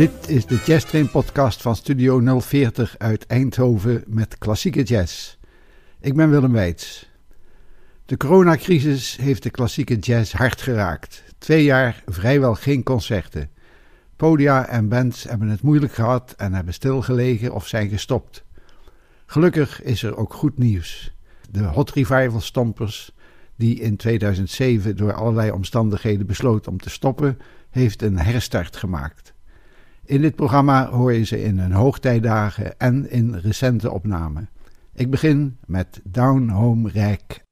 Dit is de Jazz Train podcast van Studio 040 uit Eindhoven met klassieke jazz. Ik ben Willem Weits. De coronacrisis heeft de klassieke jazz hard geraakt. Twee jaar vrijwel geen concerten. Podia en bands hebben het moeilijk gehad en hebben stilgelegen of zijn gestopt. Gelukkig is er ook goed nieuws. De Hot Revival Stompers, die in 2007 door allerlei omstandigheden besloot om te stoppen, heeft een herstart gemaakt. In dit programma hoor je ze in hun hoogtijdagen en in recente opnamen. Ik begin met Down Home Rijk.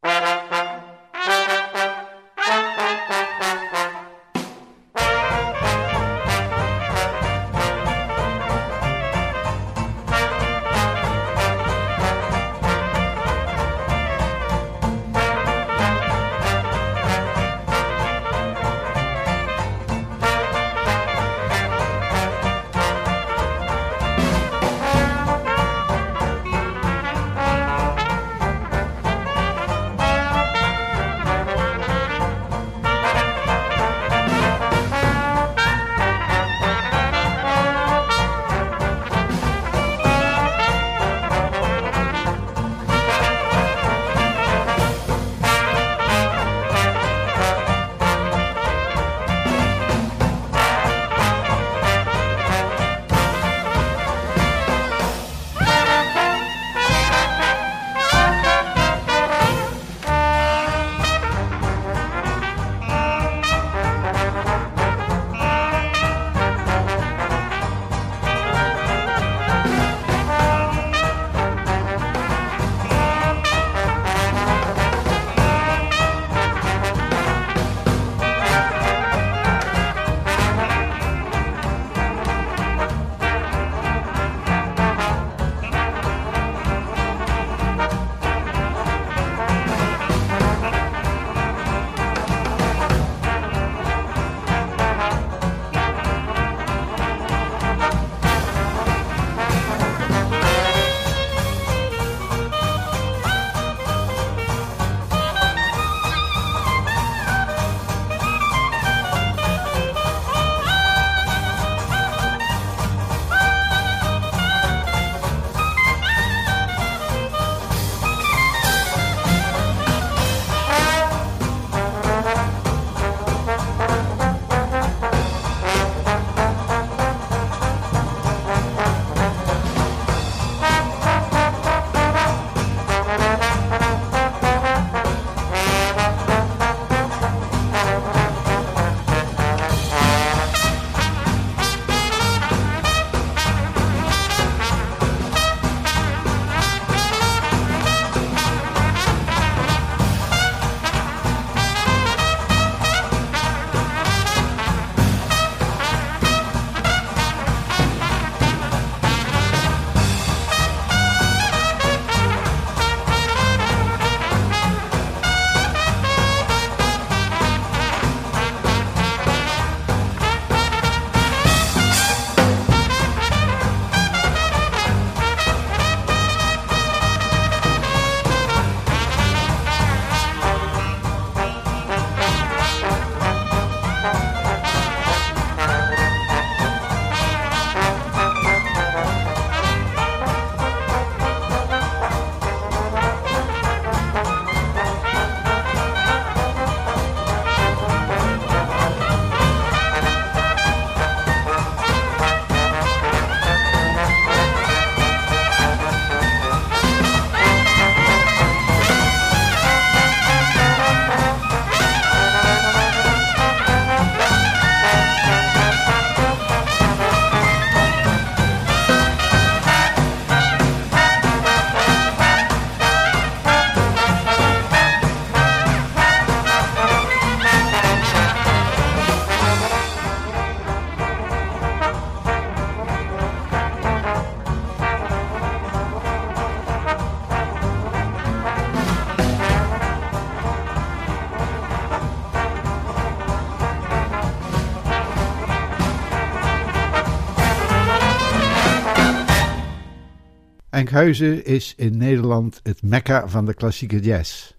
Enkhuizen is in Nederland het mekka van de klassieke jazz.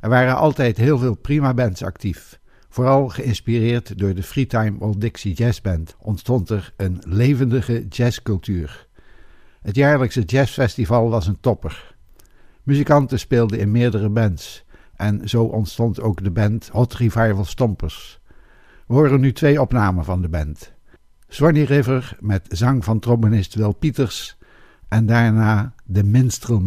Er waren altijd heel veel prima bands actief, Vooral geïnspireerd door de Freetime Old Dixie Jazz Band ontstond er een levendige jazzcultuur. Het jaarlijkse jazzfestival was een topper. Muzikanten speelden in meerdere bands en zo ontstond ook de band Hot Revival Stompers. We horen nu twee opnamen van de band. Swanee River met zang van trombonist Wil Pieters en daarna The Minstrel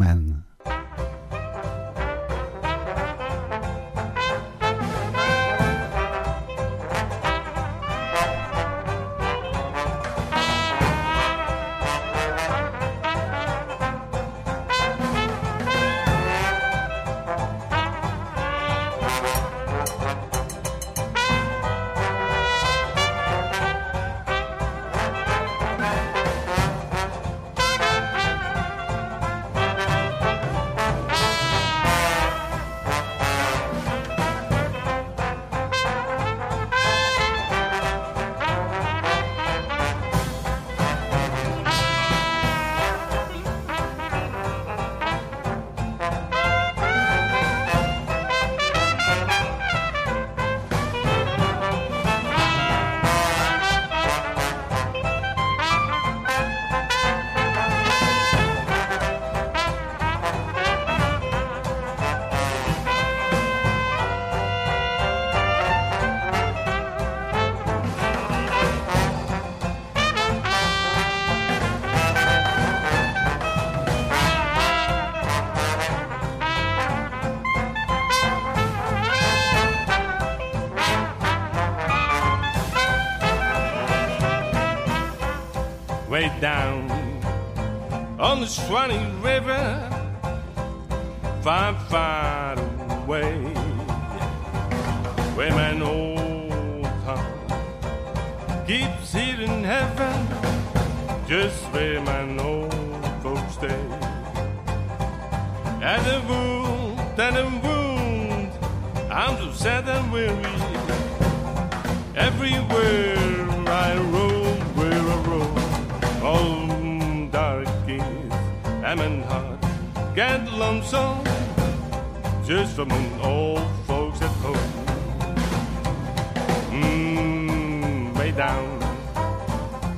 Swanee River, far, far away, where my old heart keeps it in heaven, just where my old folks stay. And the wound, and the wound, I'm so sad and weary. Everywhere In heart get lonesome just from old folks at home. Mm, way down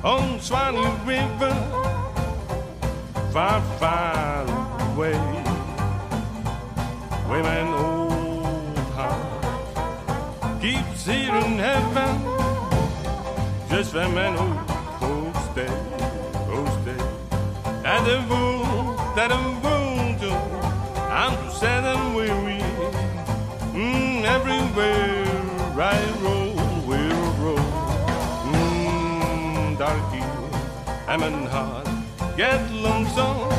on Swanee River far far away my old heart keeps here in heaven just my old folks stay and the wound I'm I'm too sad and weary. Mm, everywhere I roll, we'll roll. Mm, darky, I'm in heart, get lonesome,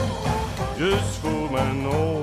just for my old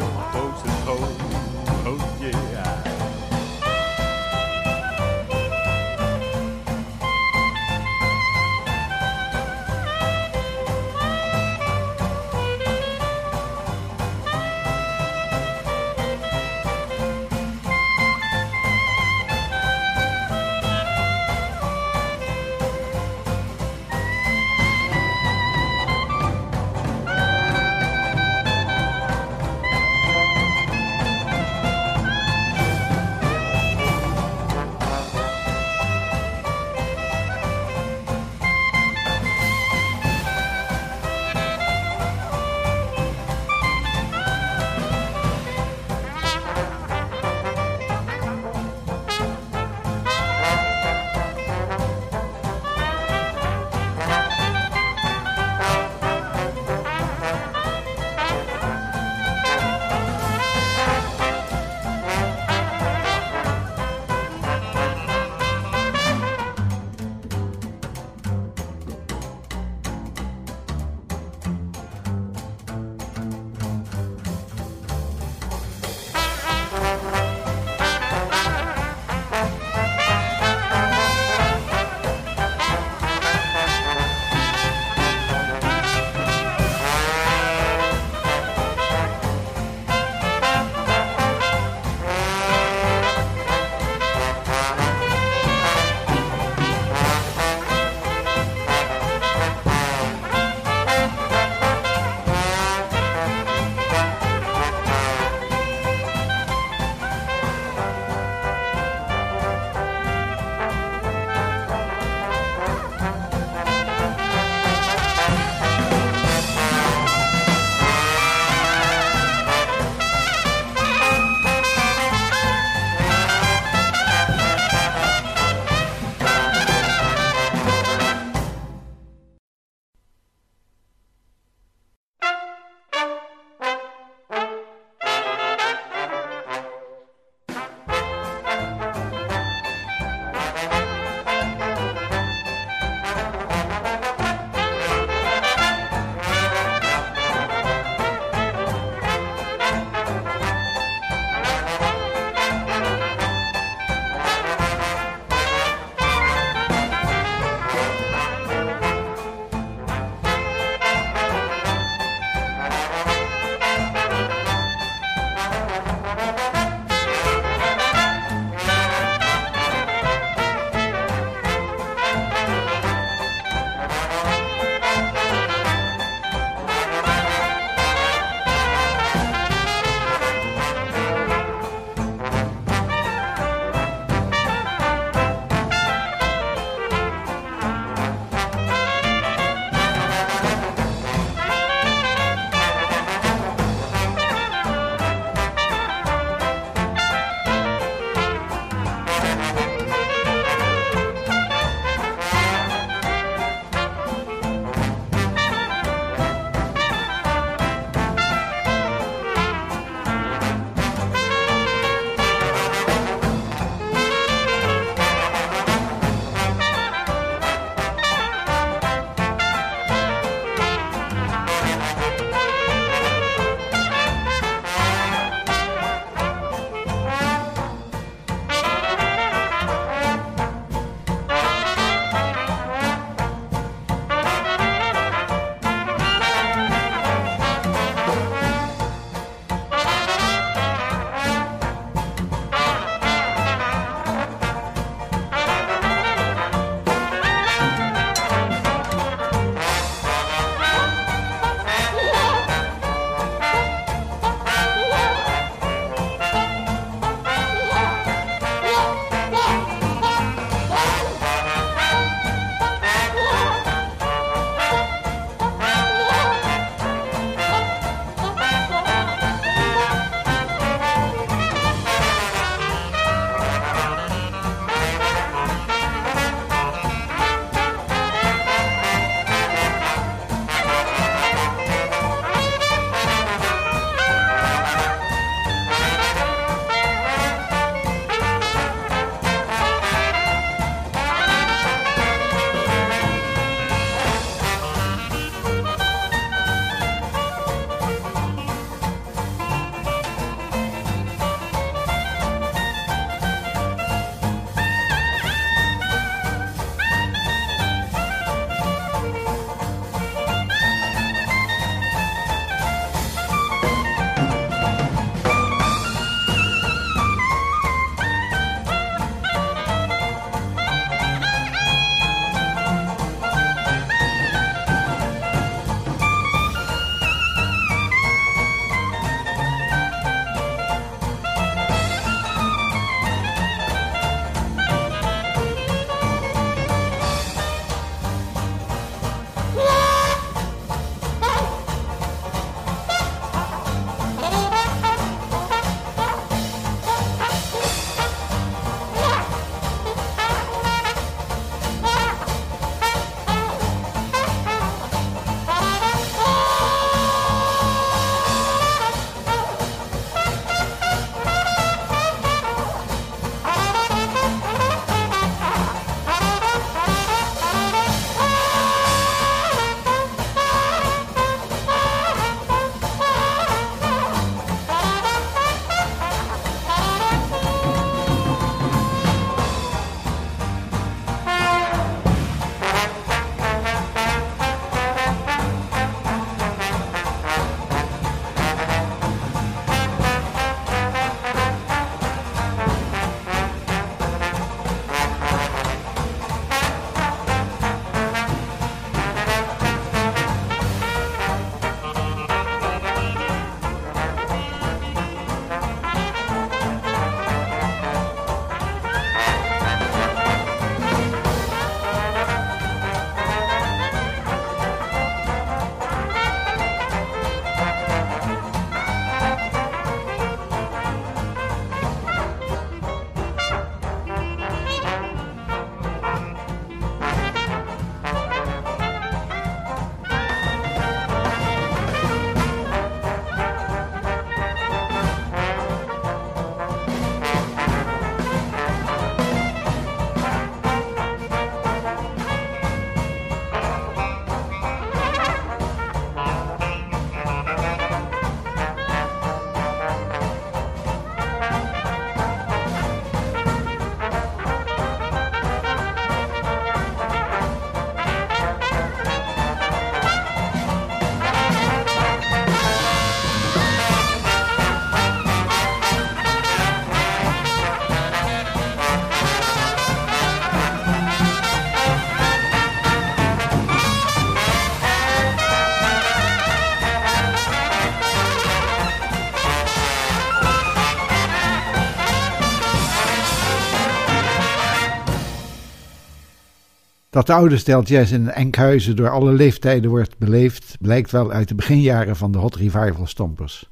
Dat de oude jazz in Enkhuizen door alle leeftijden wordt beleefd, blijkt wel uit de beginjaren van de Hot Revival Stompers.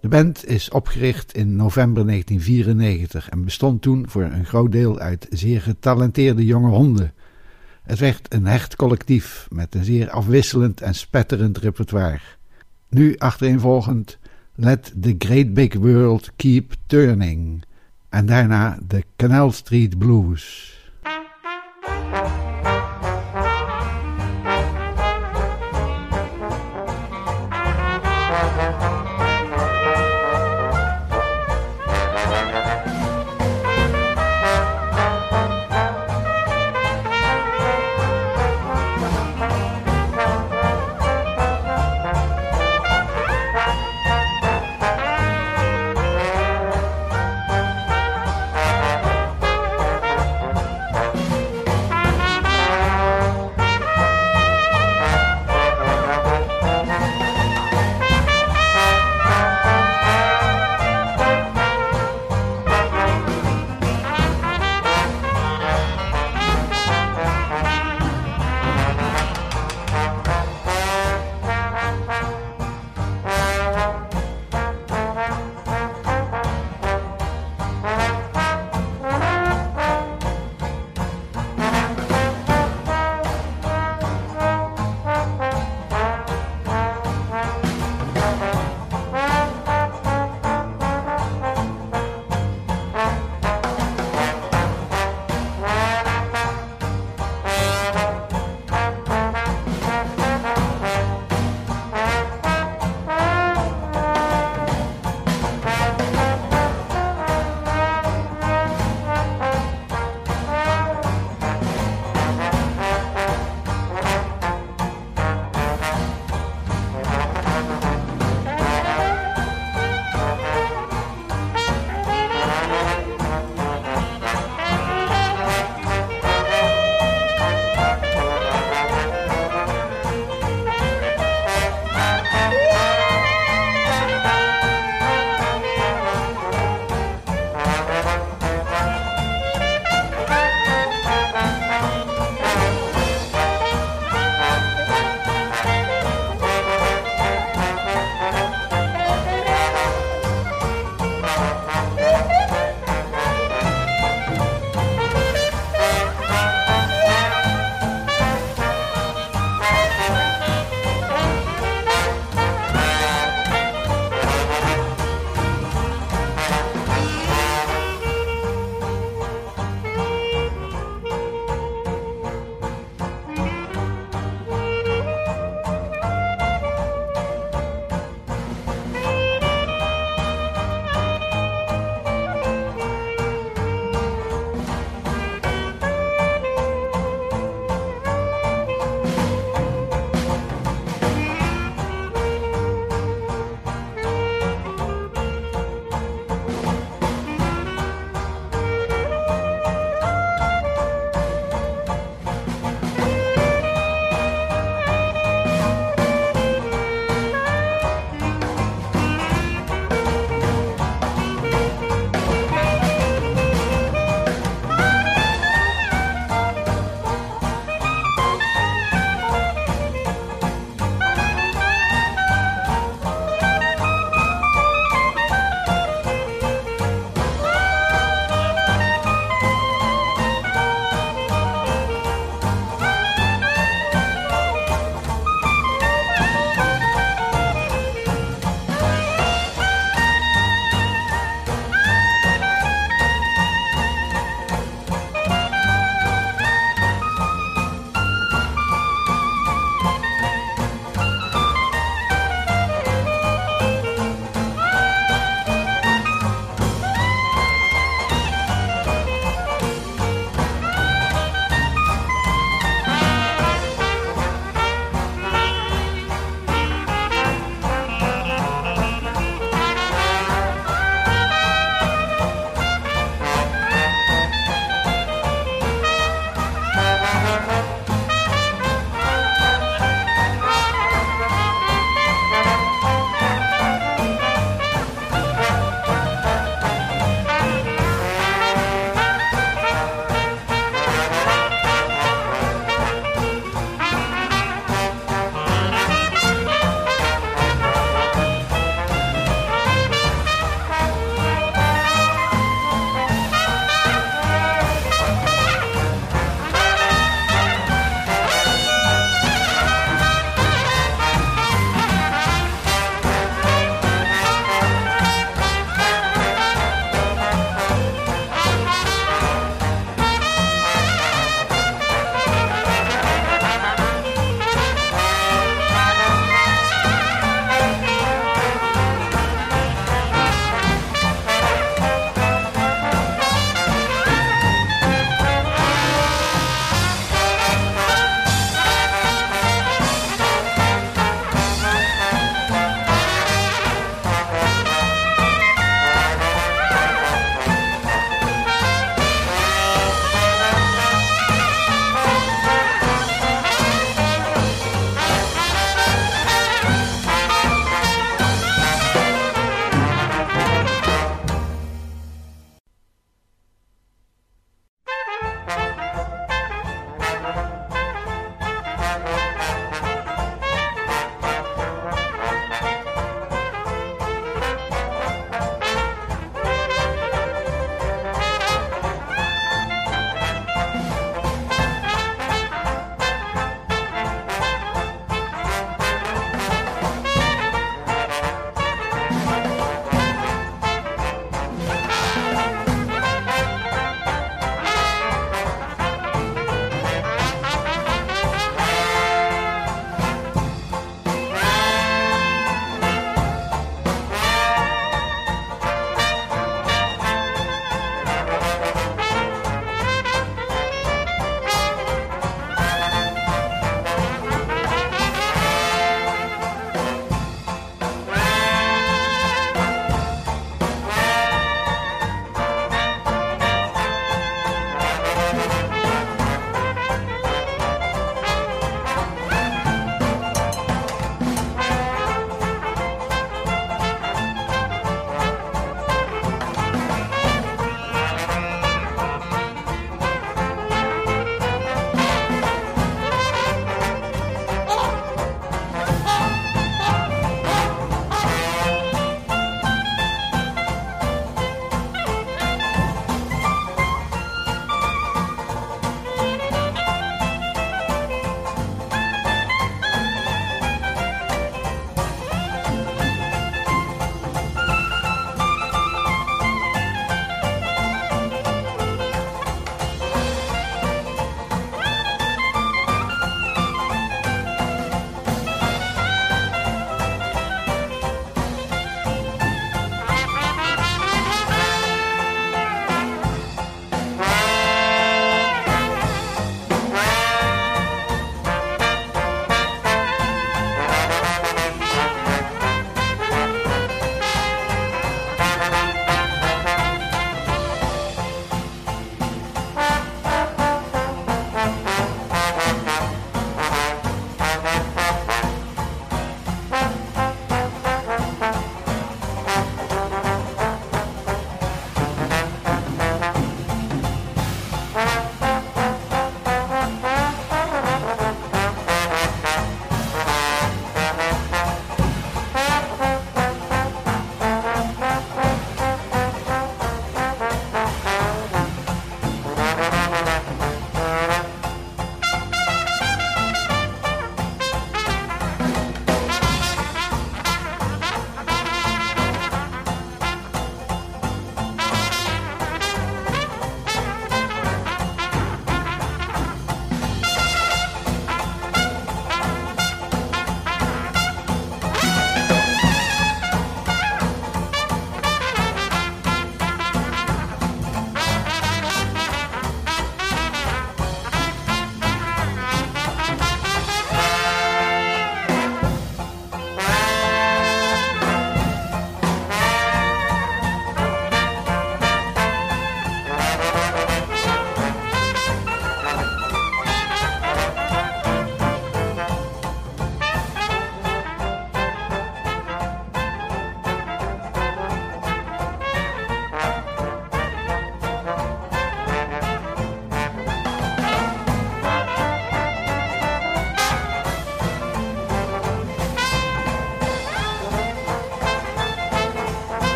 De band is opgericht in november 1994 en bestond toen voor een groot deel uit zeer getalenteerde jonge honden. Het werd een hecht collectief met een zeer afwisselend en spetterend repertoire. Nu achtereenvolgend Let the Great Big World Keep Turning en daarna de Canal Street Blues.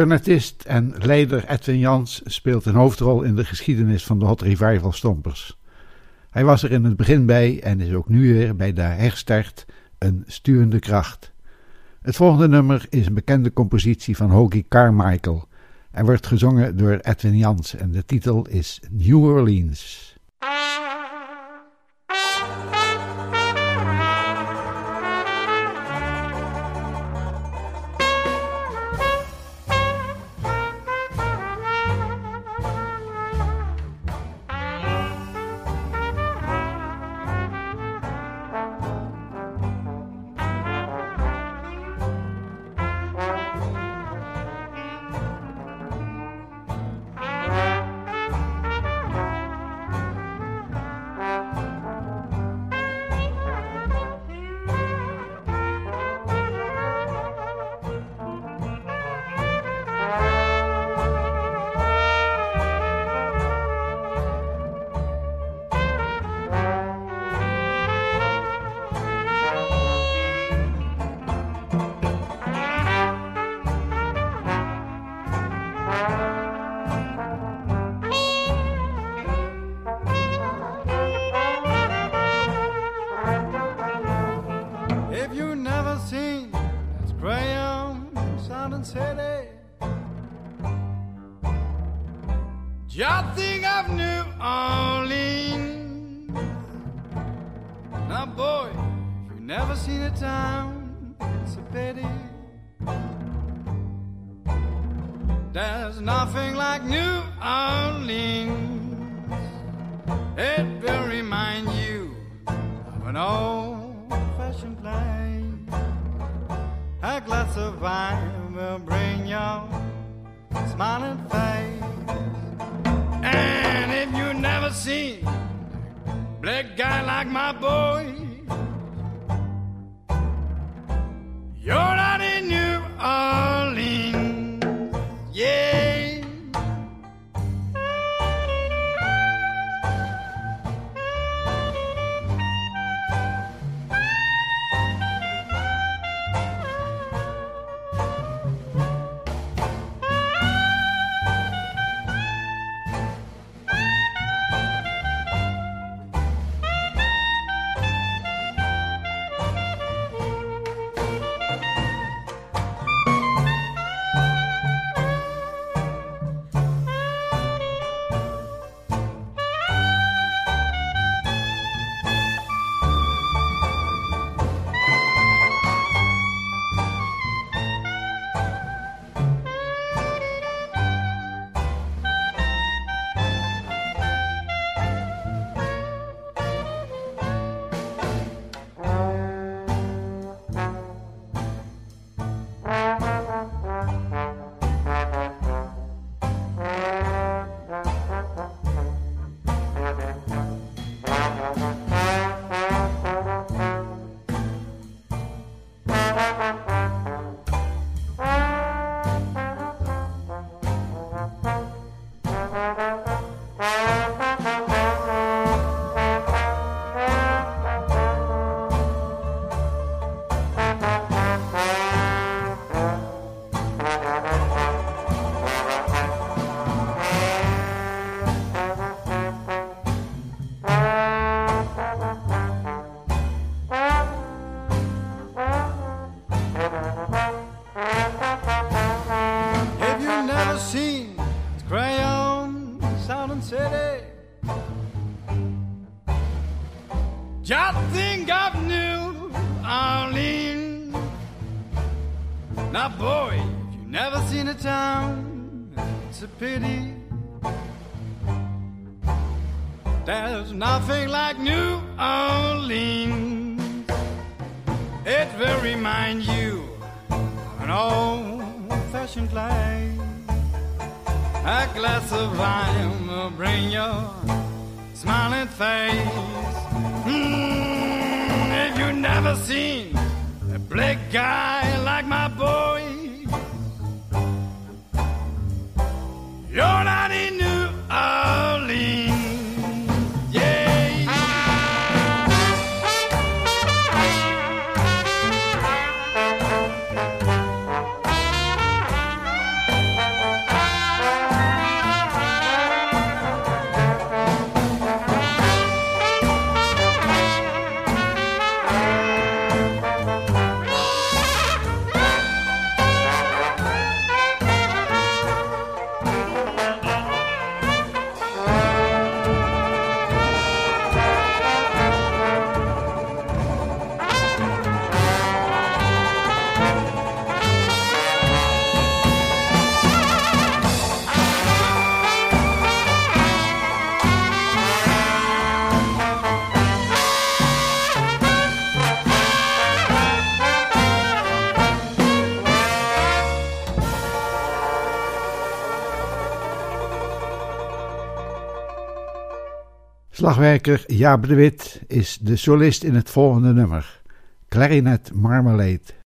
Cornetist en leider Edwin Jans speelt een hoofdrol in de geschiedenis van de Hot Revival Stompers. Hij was er in het begin bij en is ook nu weer bij de herstart een sturende kracht. Het volgende nummer is een bekende compositie van Hoagie Carmichael en wordt gezongen door Edwin Jans en de titel is New Orleans. Slagwerker Jaap de Wit is de solist in het volgende nummer, Clarinet Marmalade.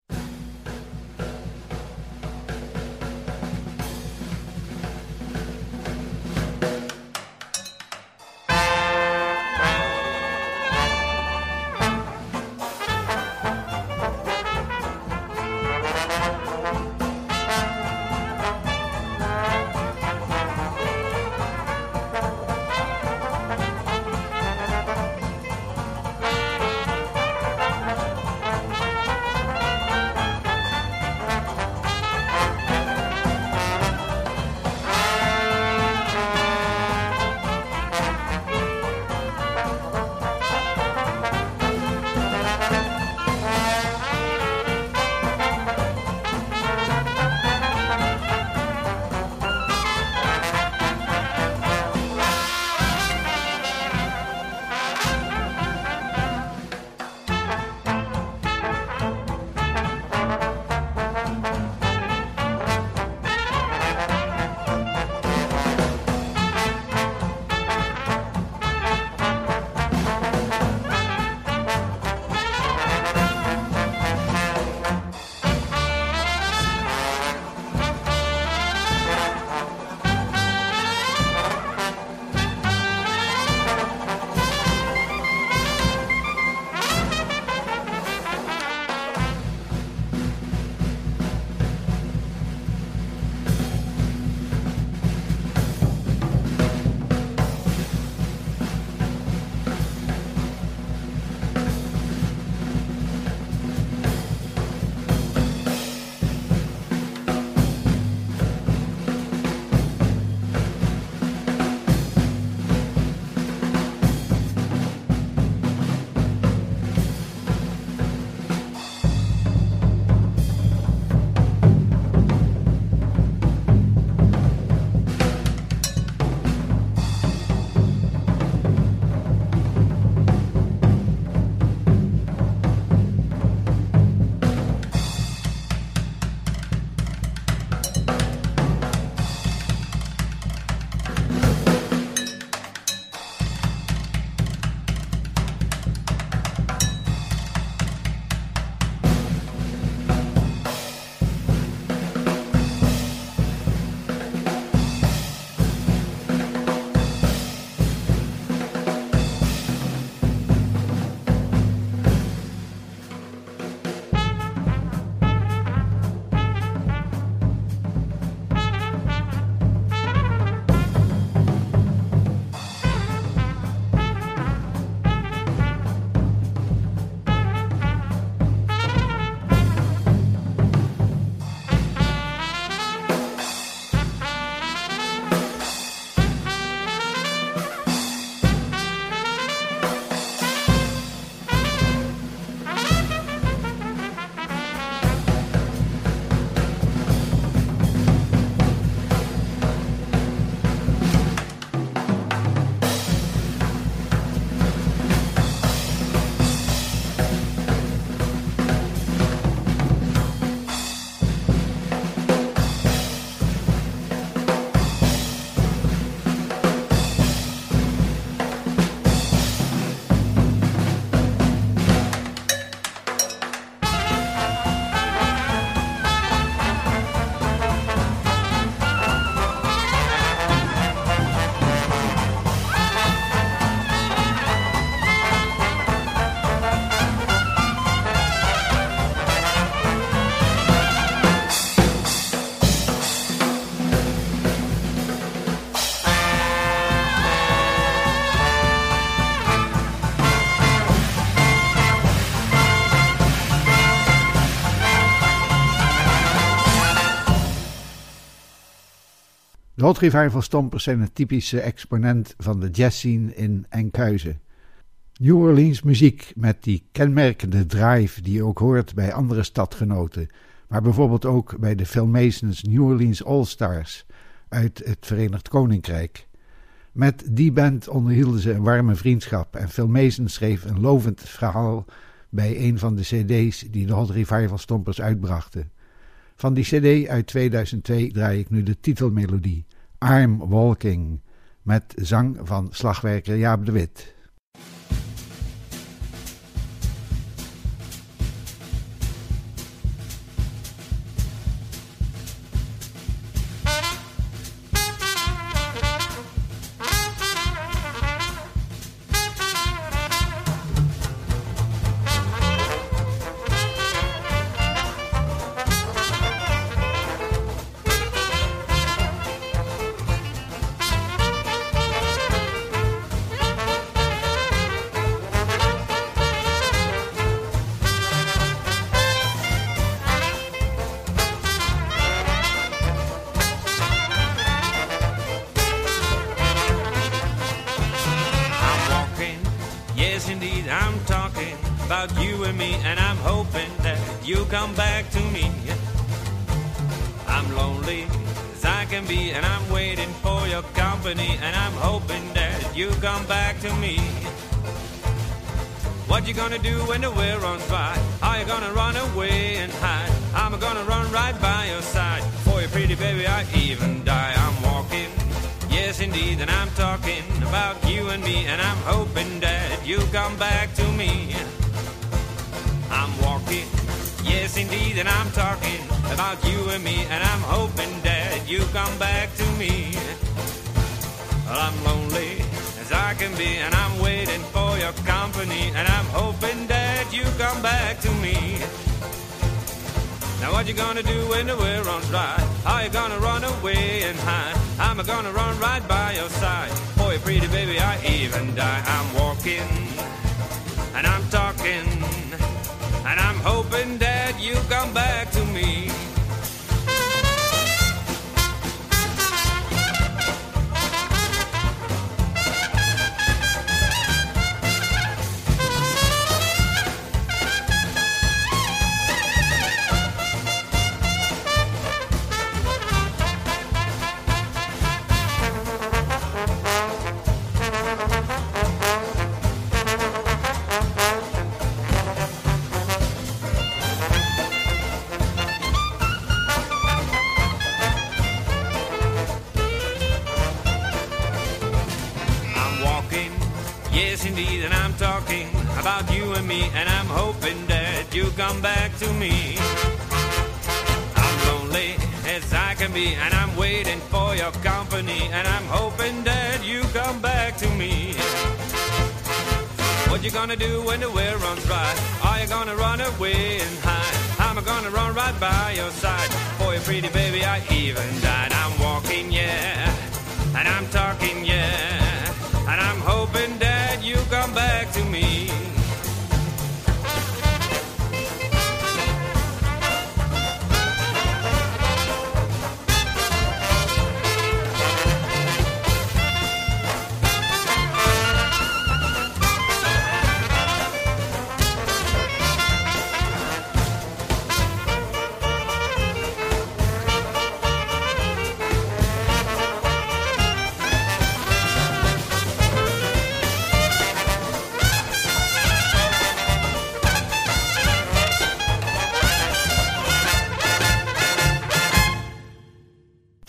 De Hot Revival Stompers zijn een typische exponent van de jazzscene in Enkhuizen. New Orleans muziek met die kenmerkende drive die je ook hoort bij andere stadgenoten, maar bijvoorbeeld ook bij de Phil Masons New Orleans All Stars uit het Verenigd Koninkrijk. Met die band onderhielden ze een warme vriendschap en Phil Mason schreef een lovend verhaal bij een van de cd's die de Hot Revival Stompers uitbrachten. Van die cd uit 2002 draai ik nu de titelmelodie I'm Walking met zang van slagwerker Jaap de Wit. I'm lonely as I can be, and I'm waiting for your company, and I'm hoping that you come back to me. Now what you gonna do when the well runs dry? Are you gonna run away and hide? I'm gonna run right by your side. Boy, pretty baby, I even die. I'm walking, and I'm talking, and I'm hoping that you come back to me. To me. I'm lonely as I can be, and I'm waiting for your company, and I'm hoping that you come back to me. What you gonna do when the well runs dry? Are you gonna run away and hide? I'm gonna run right by your side. For you pretty baby, I even died. I'm walking, yeah, and I'm talking, yeah. And I'm hoping that you come back to me.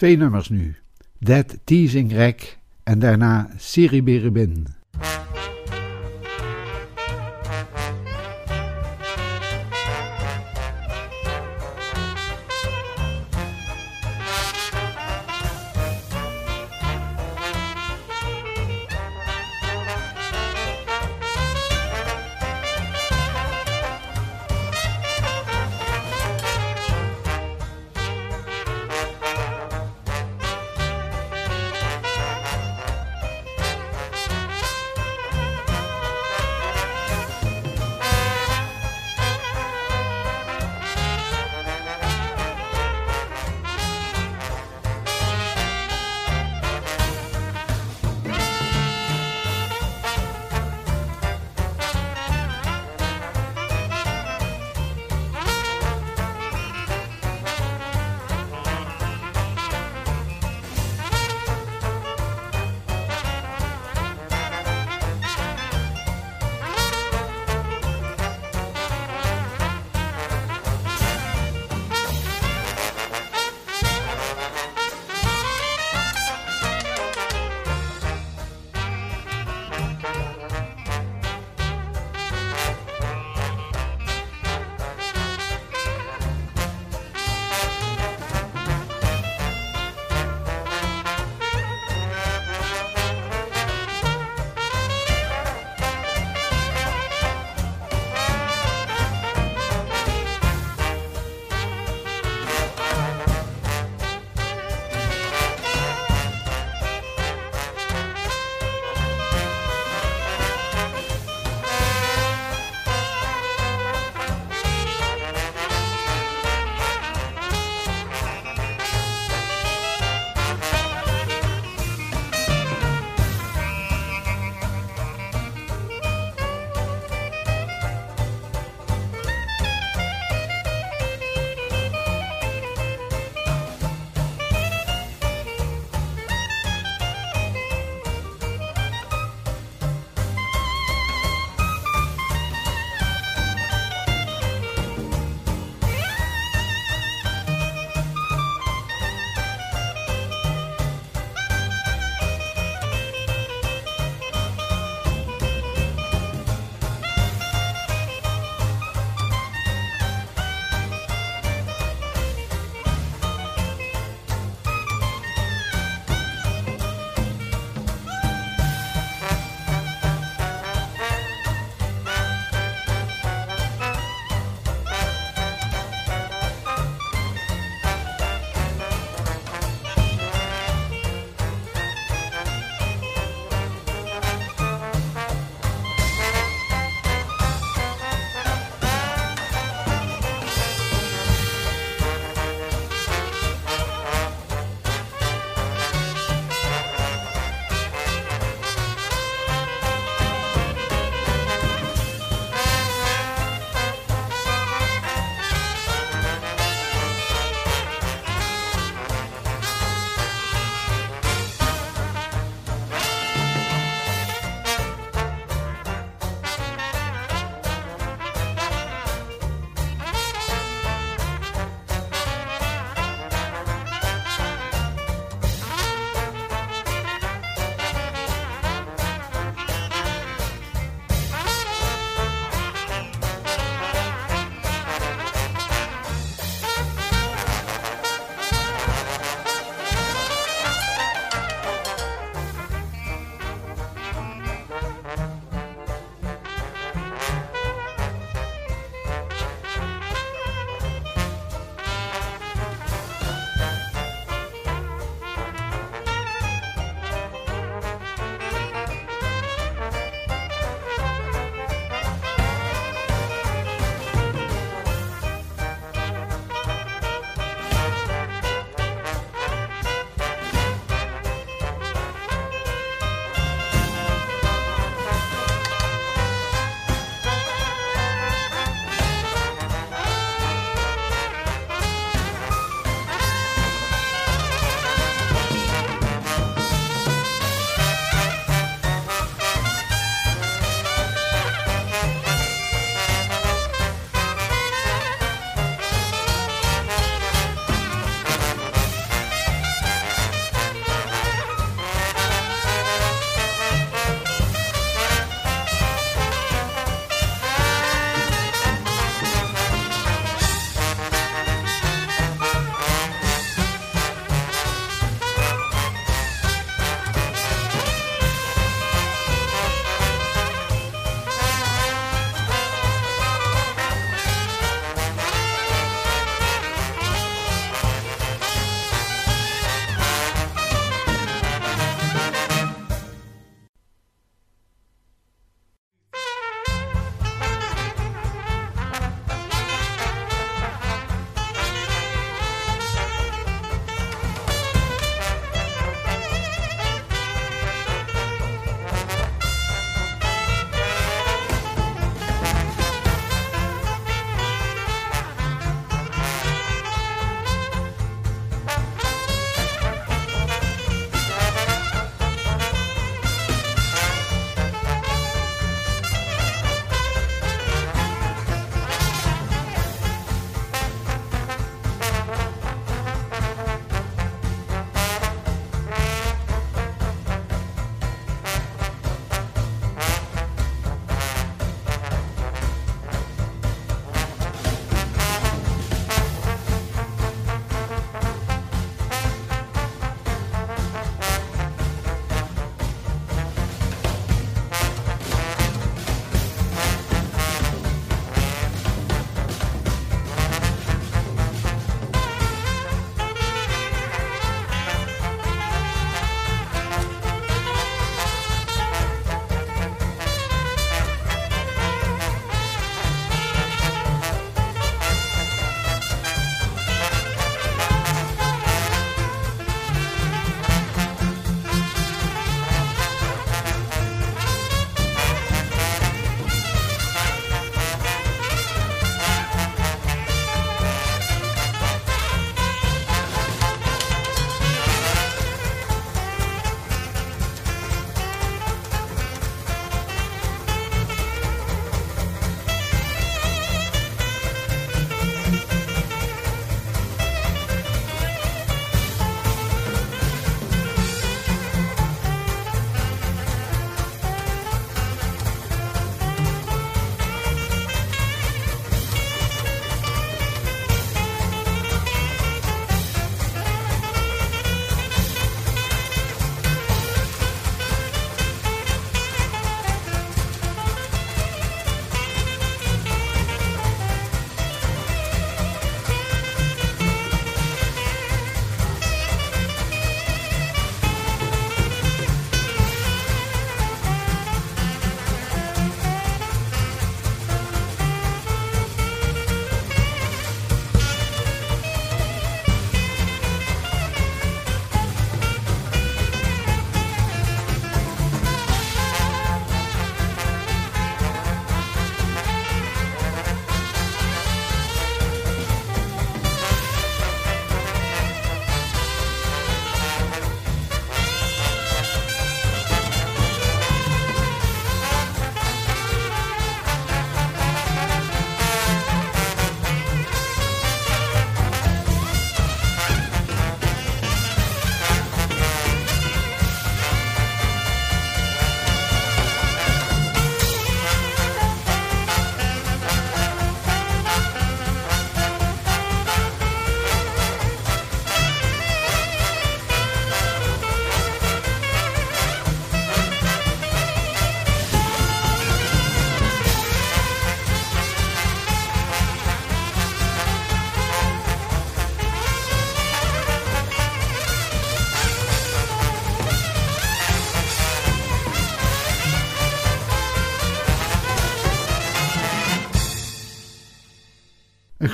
Twee nummers nu. Dead Teasing Rack en daarna Siriberibin.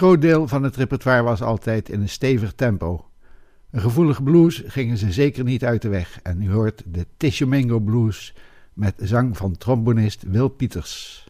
Groot deel van het repertoire was altijd in een stevig tempo. Een gevoelige blues gingen ze zeker niet uit de weg en u hoort de Tishomingo Blues met zang van trombonist Wil Pieters.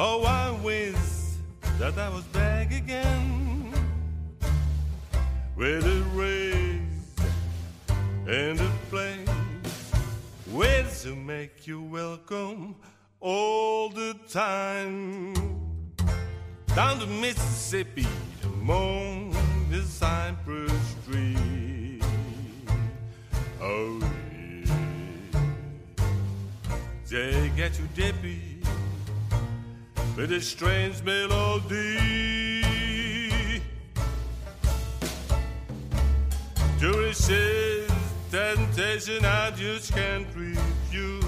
Oh, I wish that I was back again with the rays and the flames ways to make you welcome all the time down the Mississippi among the cypress trees. Oh, yeah. They get you dippy with a strange melody. To resist temptation, I just can't refuse.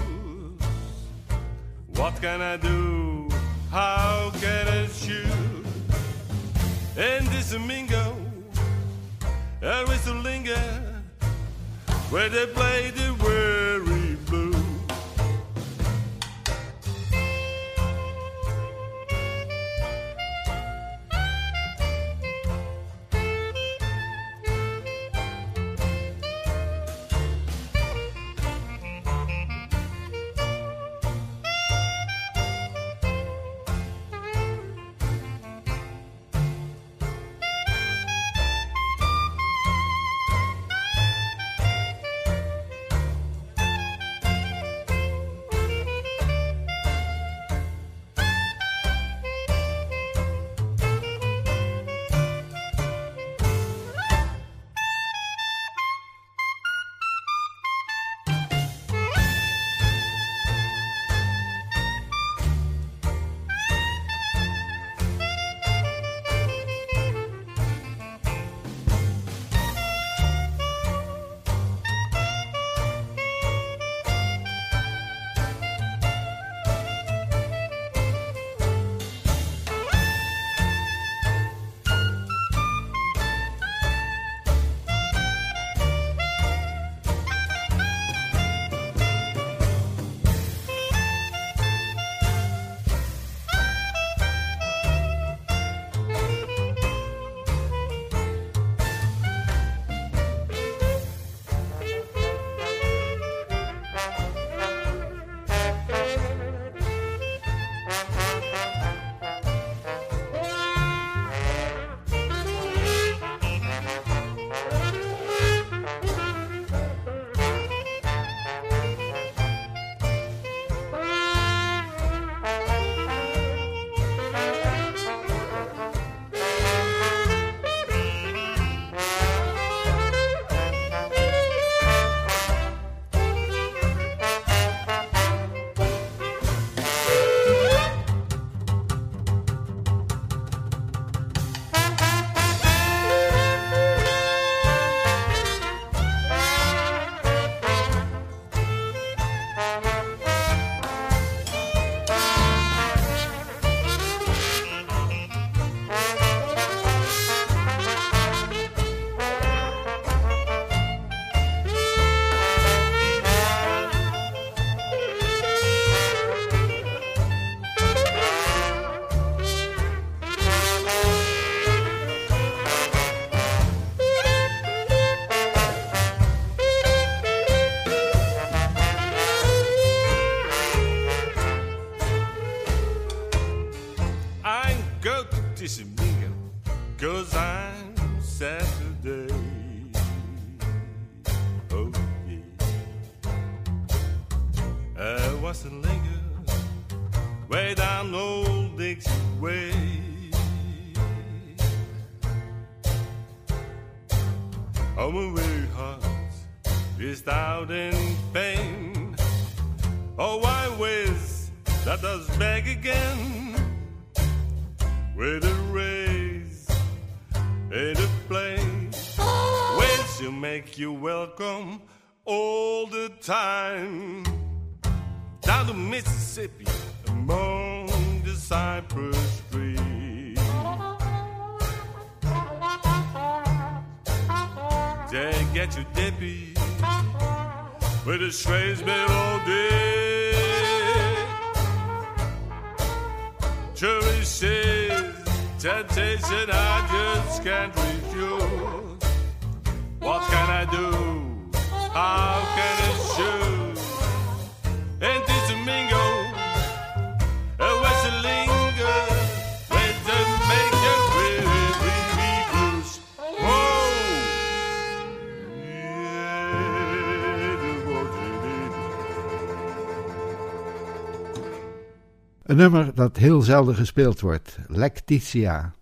What can I do? How can I choose? And this Mingo, I whistle linger where they play the weary can't refuse. What can I do? How can I choose? And this Domingo, a Westlingo, with the maker blues. Oh, yeah. Een nummer dat heel zelden gespeeld wordt, Lectitia.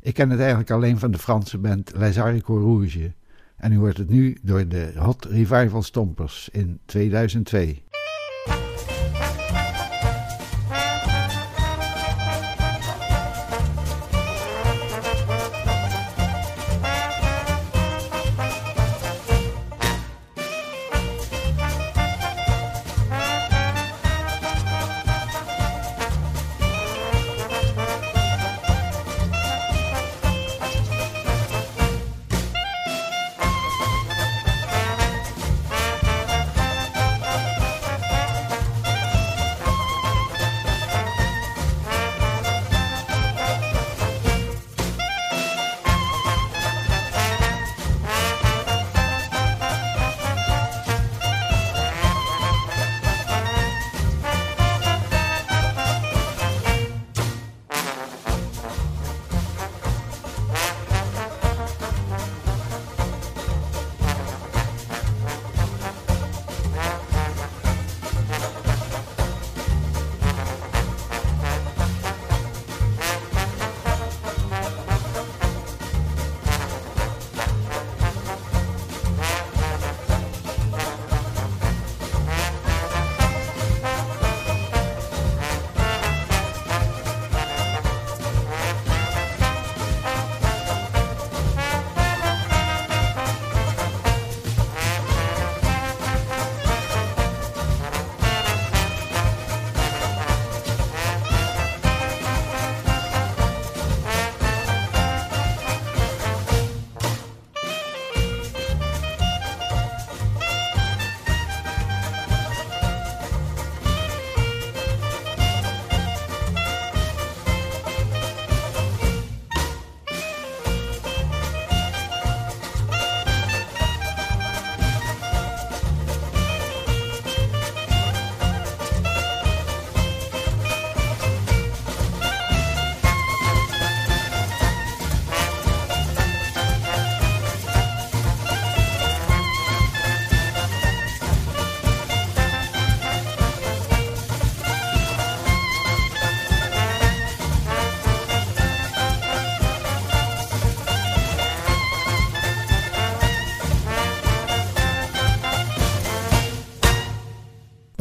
Ik ken het eigenlijk alleen van de Franse band Les Rouges. En u hoort het nu door de Hot Revival Stompers in 2002.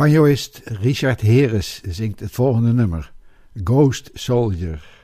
Banjoist Richard Heres zingt het volgende nummer, Ghost Soldier.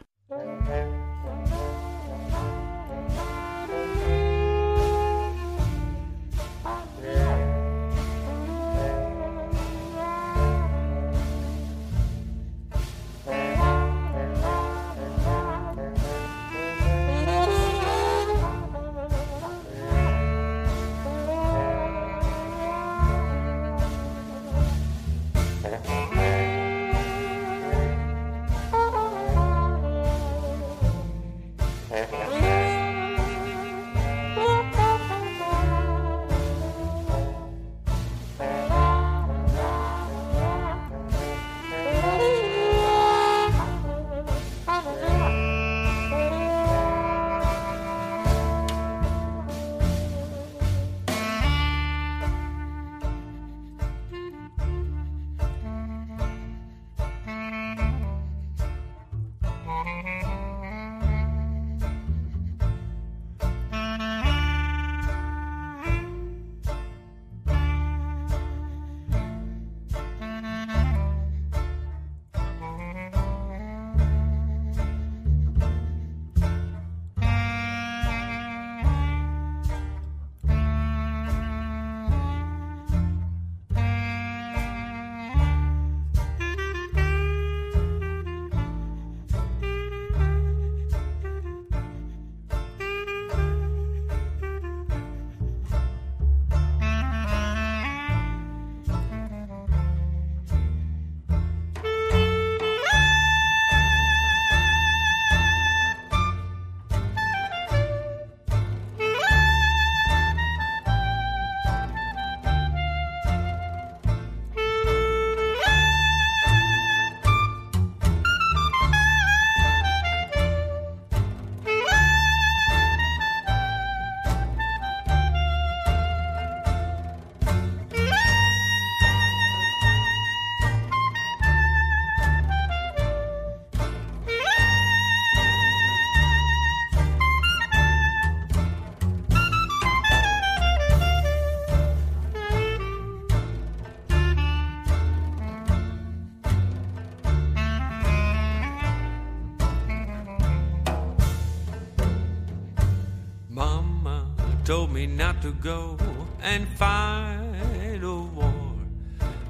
Not to go and fight a war.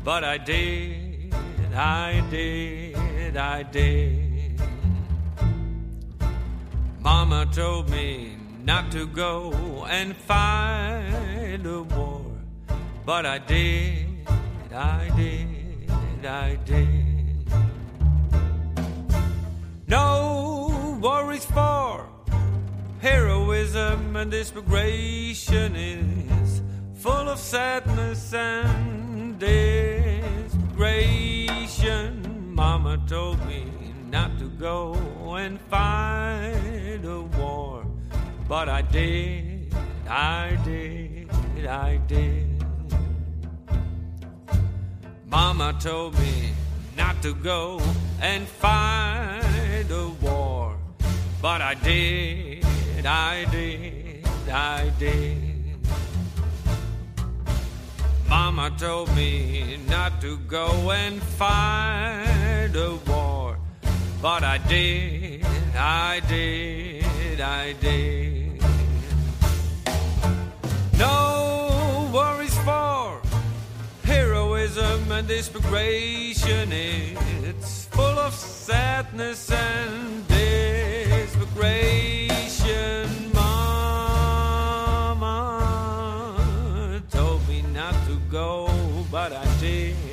But I did, I did, I did. Mama told me not to go and fight a war. But I did, I did, I did. Desperation is full of sadness and desperation. Mama told me not to go and fight a war, but I did, I did, I did. Mama told me not to go and fight a war, but I did, I did, I did. Mama told me not to go and fight a war, but I did, I did, I did. No worries for heroism and desperation. It's full of sadness and desperation. Go, but I did.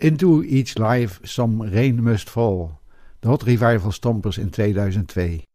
Into Each Life Some Rain Must Fall. De Hot Revival Stompers in 2002.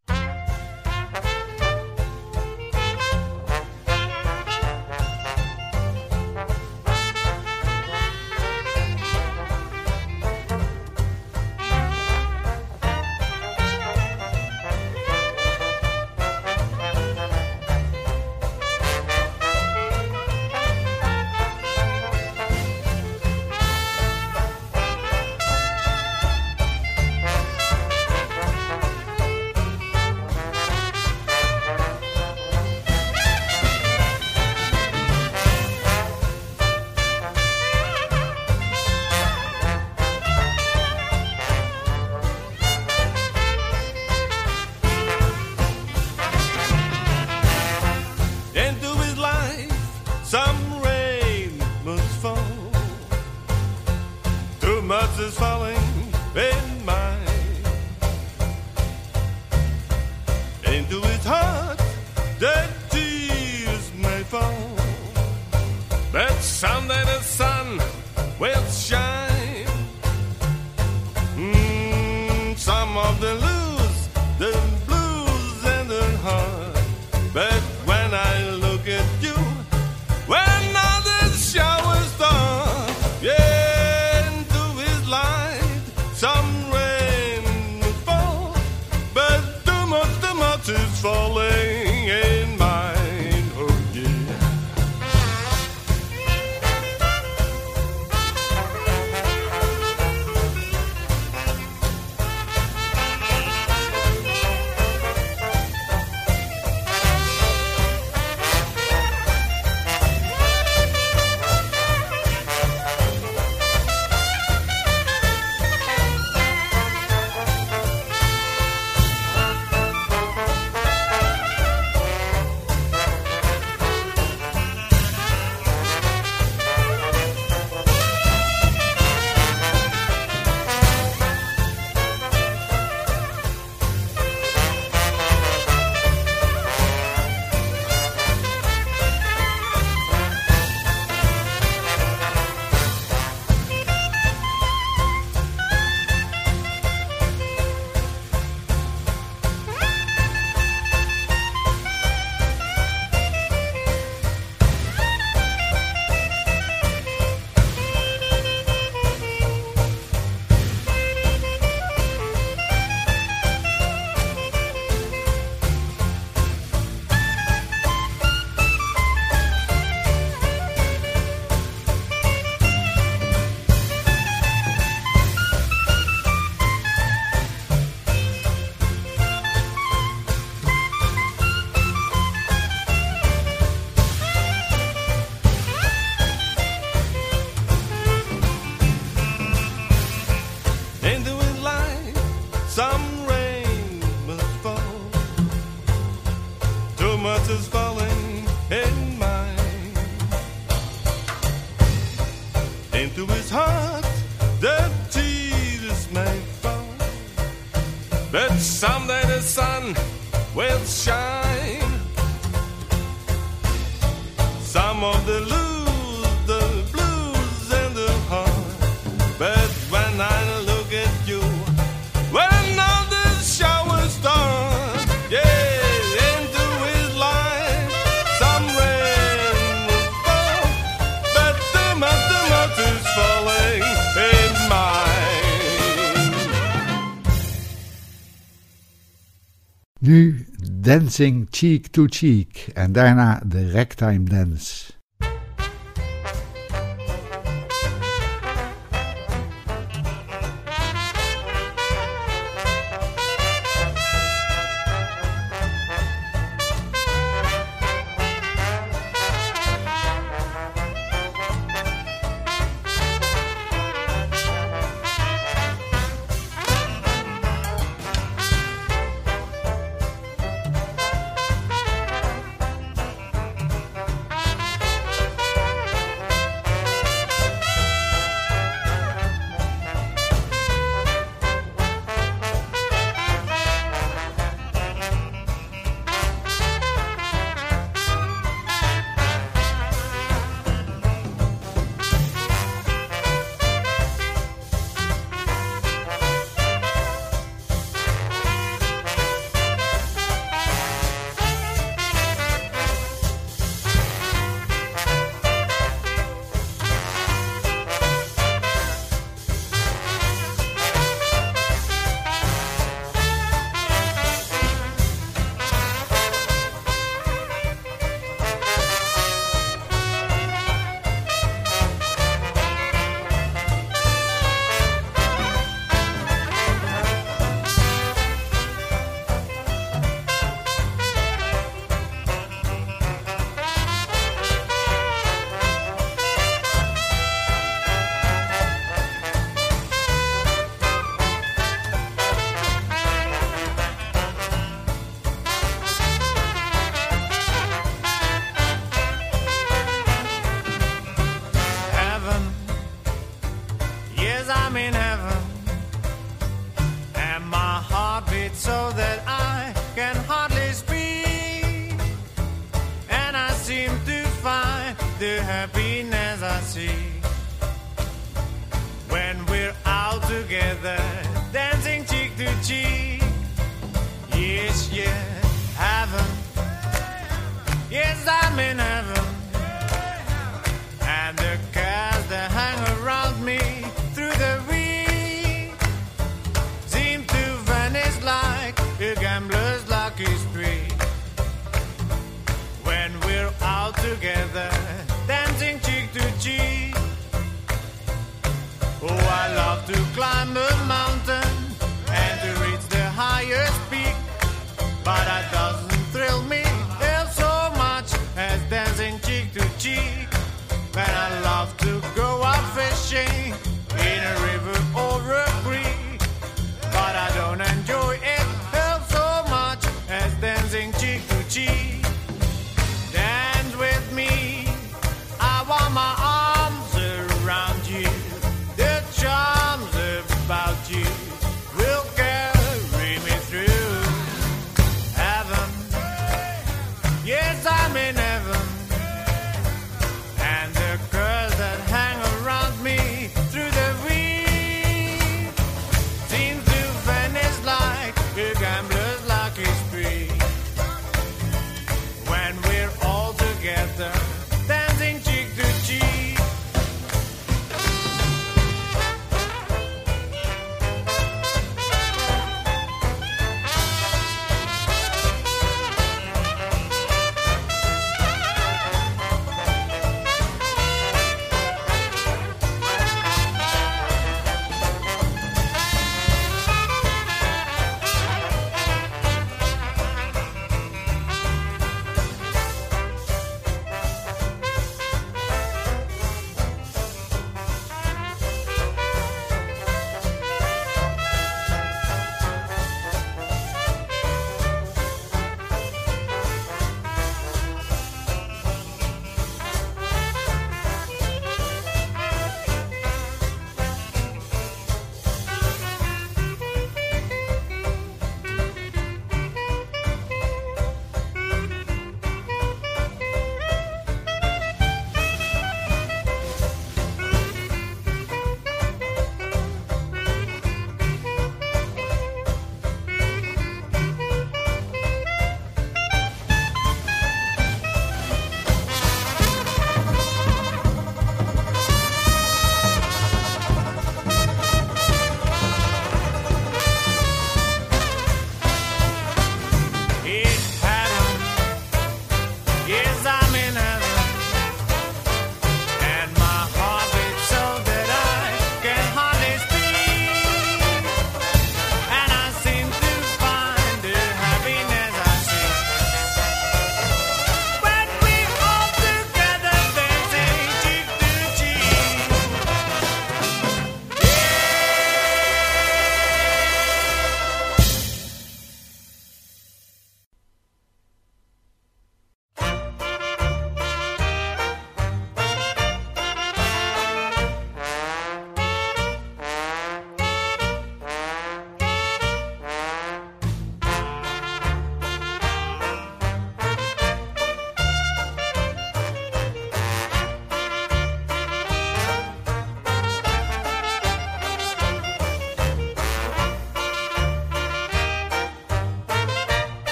Dancing Cheek to Cheek en daarna de Ragtime Dance.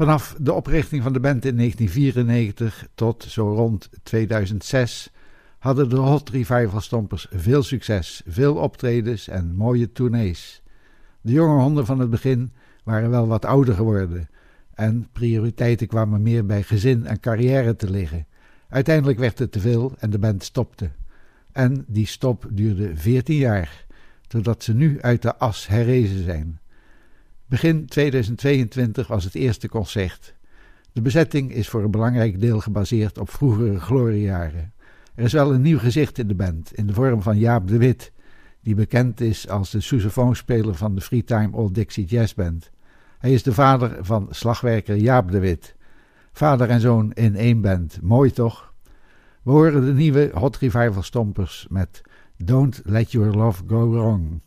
Vanaf de oprichting van de band in 1994 tot zo rond 2006 hadden de Hot Revival Stompers veel succes, veel optredens en mooie tournees. De jonge honden van het begin waren wel wat ouder geworden en prioriteiten kwamen meer bij gezin en carrière te liggen. Uiteindelijk werd het te veel en de band stopte. En die stop duurde 14 jaar, totdat ze nu uit de as herrezen zijn. Begin 2022 was het eerste concert. De bezetting is voor een belangrijk deel gebaseerd op vroegere gloriejaren. Er is wel een nieuw gezicht in de band, in de vorm van Jaap de Wit, die bekend is als de sousaphonspeler van de Freetime Old Dixie Jazz Band. Hij is de vader van slagwerker Jaap de Wit. Vader en zoon in één band, mooi toch? We horen de nieuwe Hot Revival Stompers met Don't Let Your Love Go Wrong.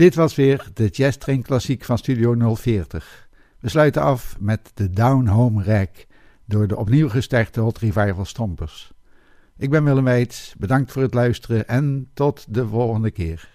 Dit was weer de Jazz Train Klassiek van Studio 040. We sluiten af met de Down Home Rack door de opnieuw gestarte Hot Revival Stompers. Ik ben Willem Weits, bedankt voor het luisteren en tot de volgende keer.